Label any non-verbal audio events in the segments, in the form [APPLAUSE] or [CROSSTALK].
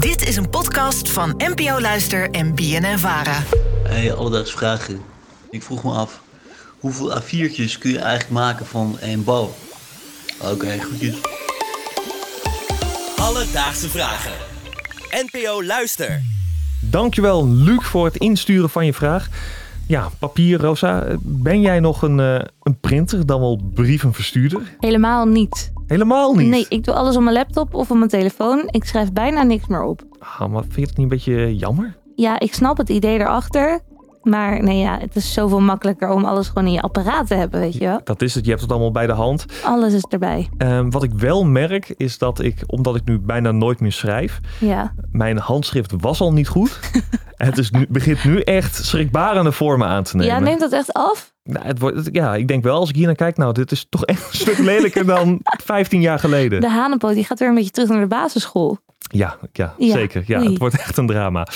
Dit is een podcast van NPO Luister en BNN Vara. Hey, alledaagse vragen. Ik vroeg me af, hoeveel A4'tjes kun je eigenlijk maken van één bal? Oké, goedjes. Alledaagse vragen. NPO Luister. Dankjewel, Luc, voor het insturen van je vraag. Ja, papier, Rosa. Ben jij nog een, eh, een printer, dan wel brievenverstuurder? Helemaal niet. Helemaal niet. Nee, ik doe alles op mijn laptop of op mijn telefoon. Ik schrijf bijna niks meer op. Ah, maar vind je het niet een beetje jammer? Ja, ik snap het idee erachter. Maar nee, ja, het is zoveel makkelijker om alles gewoon in je apparaat te hebben, weet je wel. Dat is het, je hebt het allemaal bij de hand. Alles is erbij. Ehm, wat ik wel merk, is dat ik, omdat ik nu bijna nooit meer schrijf, Ja. mijn handschrift was al niet goed. [LAUGHS] het is nu, begint nu echt schrikbarende vormen aan te nemen. Ja, neemt dat echt af? Nou, het wordt, ja, ik denk wel, als ik hier naar kijk, nou, dit is toch echt een stuk lelijker dan [LAUGHS] 15 jaar geleden. De hanenpoot die gaat weer een beetje terug naar de basisschool. Ja, ja, Ja, zeker. Ja, het wordt echt een drama.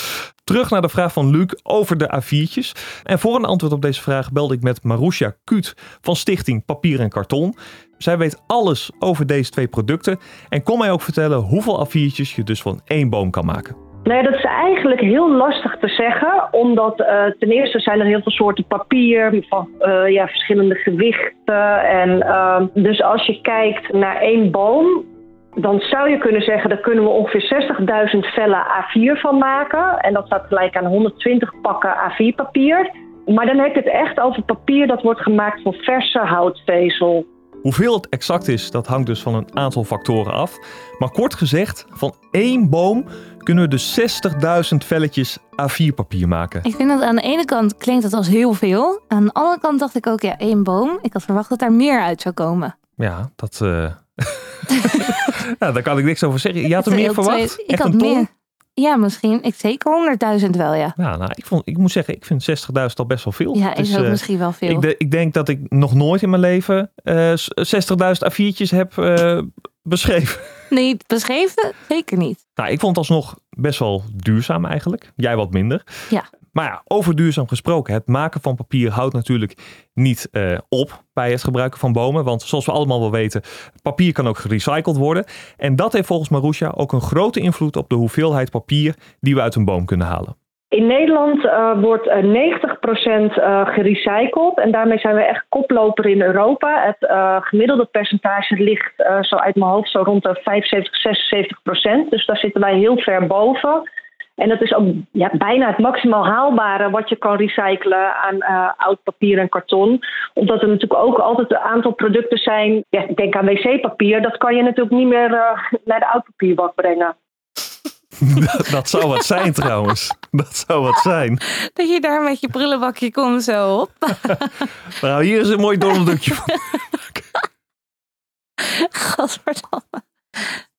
Terug naar de vraag van Luc over de A4'tjes. En voor een antwoord op deze vraag belde ik met Marusha Kuut van Stichting Papier en Karton. Zij weet alles over deze twee producten en kon mij ook vertellen hoeveel A4'tjes je dus van één boom kan maken. Nee, dat is eigenlijk heel lastig te zeggen, omdat eh, ten eerste zijn er heel veel soorten papier van eh, ja, verschillende gewichten. En, eh, dus als je kijkt naar één boom, dan zou je kunnen zeggen, daar kunnen we ongeveer 60.000 vellen A4 van maken. En dat staat gelijk aan 120 pakken A4-papier. Maar dan heb je het echt over papier dat wordt gemaakt van verse houtvezel. Hoeveel het exact is, dat hangt dus van een aantal factoren af. Maar kort gezegd, van één boom kunnen we dus 60.000 velletjes A4-papier maken. Ik vind dat aan de ene kant klinkt het als heel veel. Aan de andere kant dacht ik ook, ja, één boom. Ik had verwacht dat daar meer uit zou komen. Ja, dat. [LAUGHS] ja, daar kan ik niks over zeggen. Je had er meer verwacht? twee- Ik Echt had meer. Ja, misschien. Ik zeker 100.000 wel, ja. Ja, nou, ik, vond, ik moet zeggen, ik vind 60.000 al best wel veel. Ja, is Dus, ook eh, misschien wel veel. ik, de- ik denk dat ik nog nooit in mijn leven s- 60.000 A4'tjes heb eh, beschreven. [LAUGHS] Nee, beschreven? Zeker niet. Nou, ik vond het alsnog best wel duurzaam eigenlijk. Jij wat minder. Ja. Maar ja, over duurzaam gesproken. Het maken van papier houdt natuurlijk niet eh, op bij het gebruiken van bomen. Want zoals we allemaal wel weten, papier kan ook gerecycled worden. En dat heeft volgens Marusha ook een grote invloed op de hoeveelheid papier die we uit een boom kunnen halen. In Nederland eh, wordt eh, 90% eh, gerecycled en daarmee zijn we echt koploper in Europa. Het gemiddelde percentage ligt zo uit mijn hoofd zo rond de 75, 76%. Dus daar zitten wij heel ver boven. En dat is ook ja, bijna het maximaal haalbare wat je kan recyclen aan eh, oud papier en karton. Omdat er natuurlijk ook altijd een aantal producten zijn. Ja, denk aan wc-papier, dat kan je natuurlijk niet meer eh, naar de oudpapierbak brengen. [LAUGHS] dat, dat zou wat zijn trouwens. Dat zou wat zijn. Dat je daar met je prullenbakje komt zo op. [LAUGHS] Nou, hier is een mooi dondeldukje van. [LAUGHS] Gadverdamme.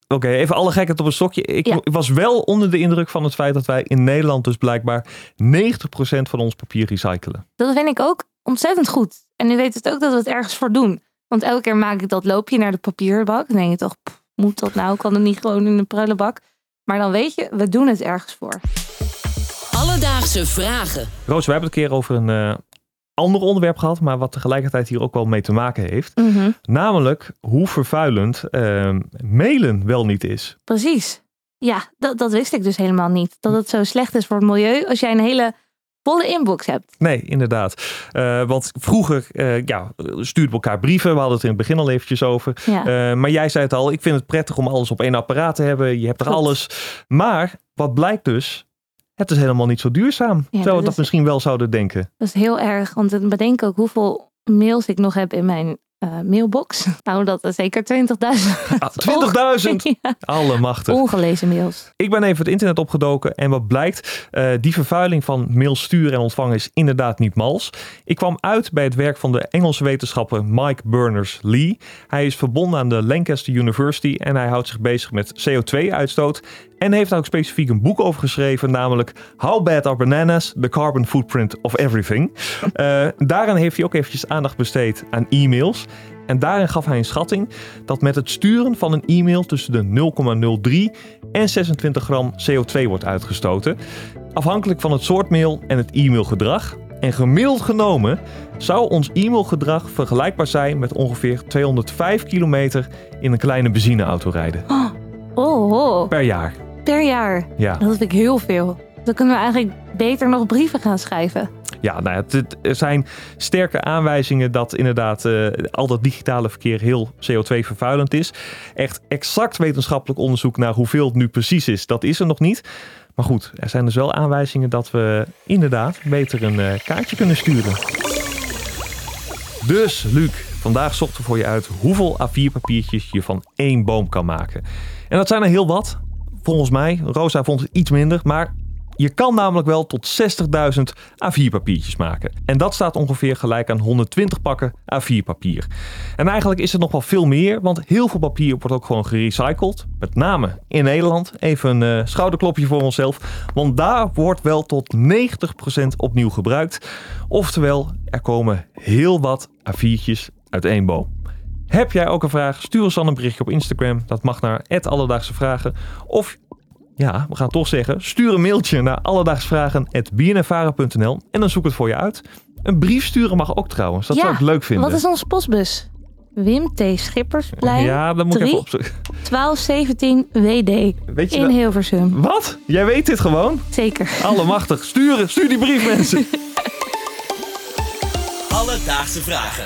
Oké, even alle gekheid op een stokje. Ik, Ja. was wel onder de indruk van het feit dat wij in Nederland dus blijkbaar 90% van ons papier recyclen. Dat vind ik ook ontzettend goed. En nu weet het ook dat we het ergens voor doen. Want elke keer maak ik dat loopje naar de papierbak. Dan denk je toch, pff, moet dat nou? Kan het niet gewoon in de prullenbak? Maar dan weet je, we doen het ergens voor. Alledaagse vragen. Roos, we hebben het een keer over een eh, ander onderwerp gehad, maar wat tegelijkertijd hier ook wel mee te maken heeft. Mhm, Namelijk hoe vervuilend eh, mailen wel niet is. Precies. Ja, dat, dat wist ik dus helemaal niet. Dat het zo slecht is voor het milieu als jij een hele volle inbox hebt. Nee, inderdaad. Eh, want vroeger eh, ja, stuurden we elkaar brieven. We hadden het in het begin al eventjes over. Ja. Eh, maar jij zei het al, ik vind het prettig om alles op één apparaat te hebben. Je hebt er alles. Maar wat blijkt dus, het is helemaal niet zo duurzaam. Ja, Terwijl dat we dat is- misschien wel zouden denken. Dat is heel erg, want ik bedenk ook hoeveel mails ik nog heb in mijn eh, mailbox. [LAUGHS] Nou, dat is zeker 20.000. Ah, [LAUGHS] 20.000! Ja, Allemachtig. ongelezen mails. Ik ben even het internet opgedoken en wat blijkt, eh, die vervuiling van mail sturen en ontvangen is inderdaad niet mals. Ik kwam uit bij het werk van de Engelse wetenschapper Mike Berners-Lee. Hij is verbonden aan de Lancaster University en hij houdt zich bezig met CO2-uitstoot. En heeft daar ook specifiek een boek over geschreven, namelijk How Bad Are Bananas? The Carbon Footprint of Everything. [LAUGHS] Eh, daarin heeft hij ook eventjes aandacht besteed aan e-mails. En daarin gaf hij een schatting dat met het sturen van een e-mail tussen de 0,03 en 26 gram CO2 wordt uitgestoten. Afhankelijk van het soort mail en het e-mailgedrag. En gemiddeld genomen zou ons e-mailgedrag vergelijkbaar zijn met ongeveer 205 kilometer in een kleine benzineauto rijden. Oh, oh. Per jaar. Per jaar. Ja. Dat vind ik heel veel. Dan kunnen we eigenlijk beter nog brieven gaan schrijven. Ja, nou ja, het- er zijn sterke aanwijzingen dat inderdaad eh, al dat digitale verkeer heel CO2-vervuilend is. Echt exact wetenschappelijk onderzoek naar hoeveel het nu precies is, dat is er nog niet. Maar goed, er zijn dus wel aanwijzingen dat we inderdaad beter een eh, kaartje kunnen sturen. Dus, Luc, vandaag zochten we voor je uit hoeveel A4-papiertjes je van één boom kan maken. En dat zijn er heel wat. Volgens mij, Rosa vond het iets minder, maar je kan namelijk wel tot 60.000 A4-papiertjes maken. En dat staat ongeveer gelijk aan 120 pakken A4-papier. En eigenlijk is er nog wel veel meer, want heel veel papier wordt ook gewoon gerecycled. Met name in Nederland. Even een eh, schouderklopje voor onszelf. Want daar wordt wel tot 90% opnieuw gebruikt. Oftewel, er komen heel wat A4'tjes uit één boom. Heb jij ook een vraag? Stuur ons dan een berichtje op Instagram. Dat mag naar Alledaagse Vragen. Of ja, we gaan toch zeggen, stuur een mailtje naar alledaagsvragen.bnnvara.nl en dan zoek ik het voor je uit. Een brief sturen mag ook trouwens, dat Ja, zou ik leuk vinden. Wat is onze postbus? Wim T. Schippersplein, ja, dat moet ik 3, even opzoeken. 1217 WD Weet je in dat- Hilversum. Wat? Jij weet dit gewoon? Zeker. [LAUGHS] Allemachtig. Sturen, stuur die brief mensen. Alledaagse vragen.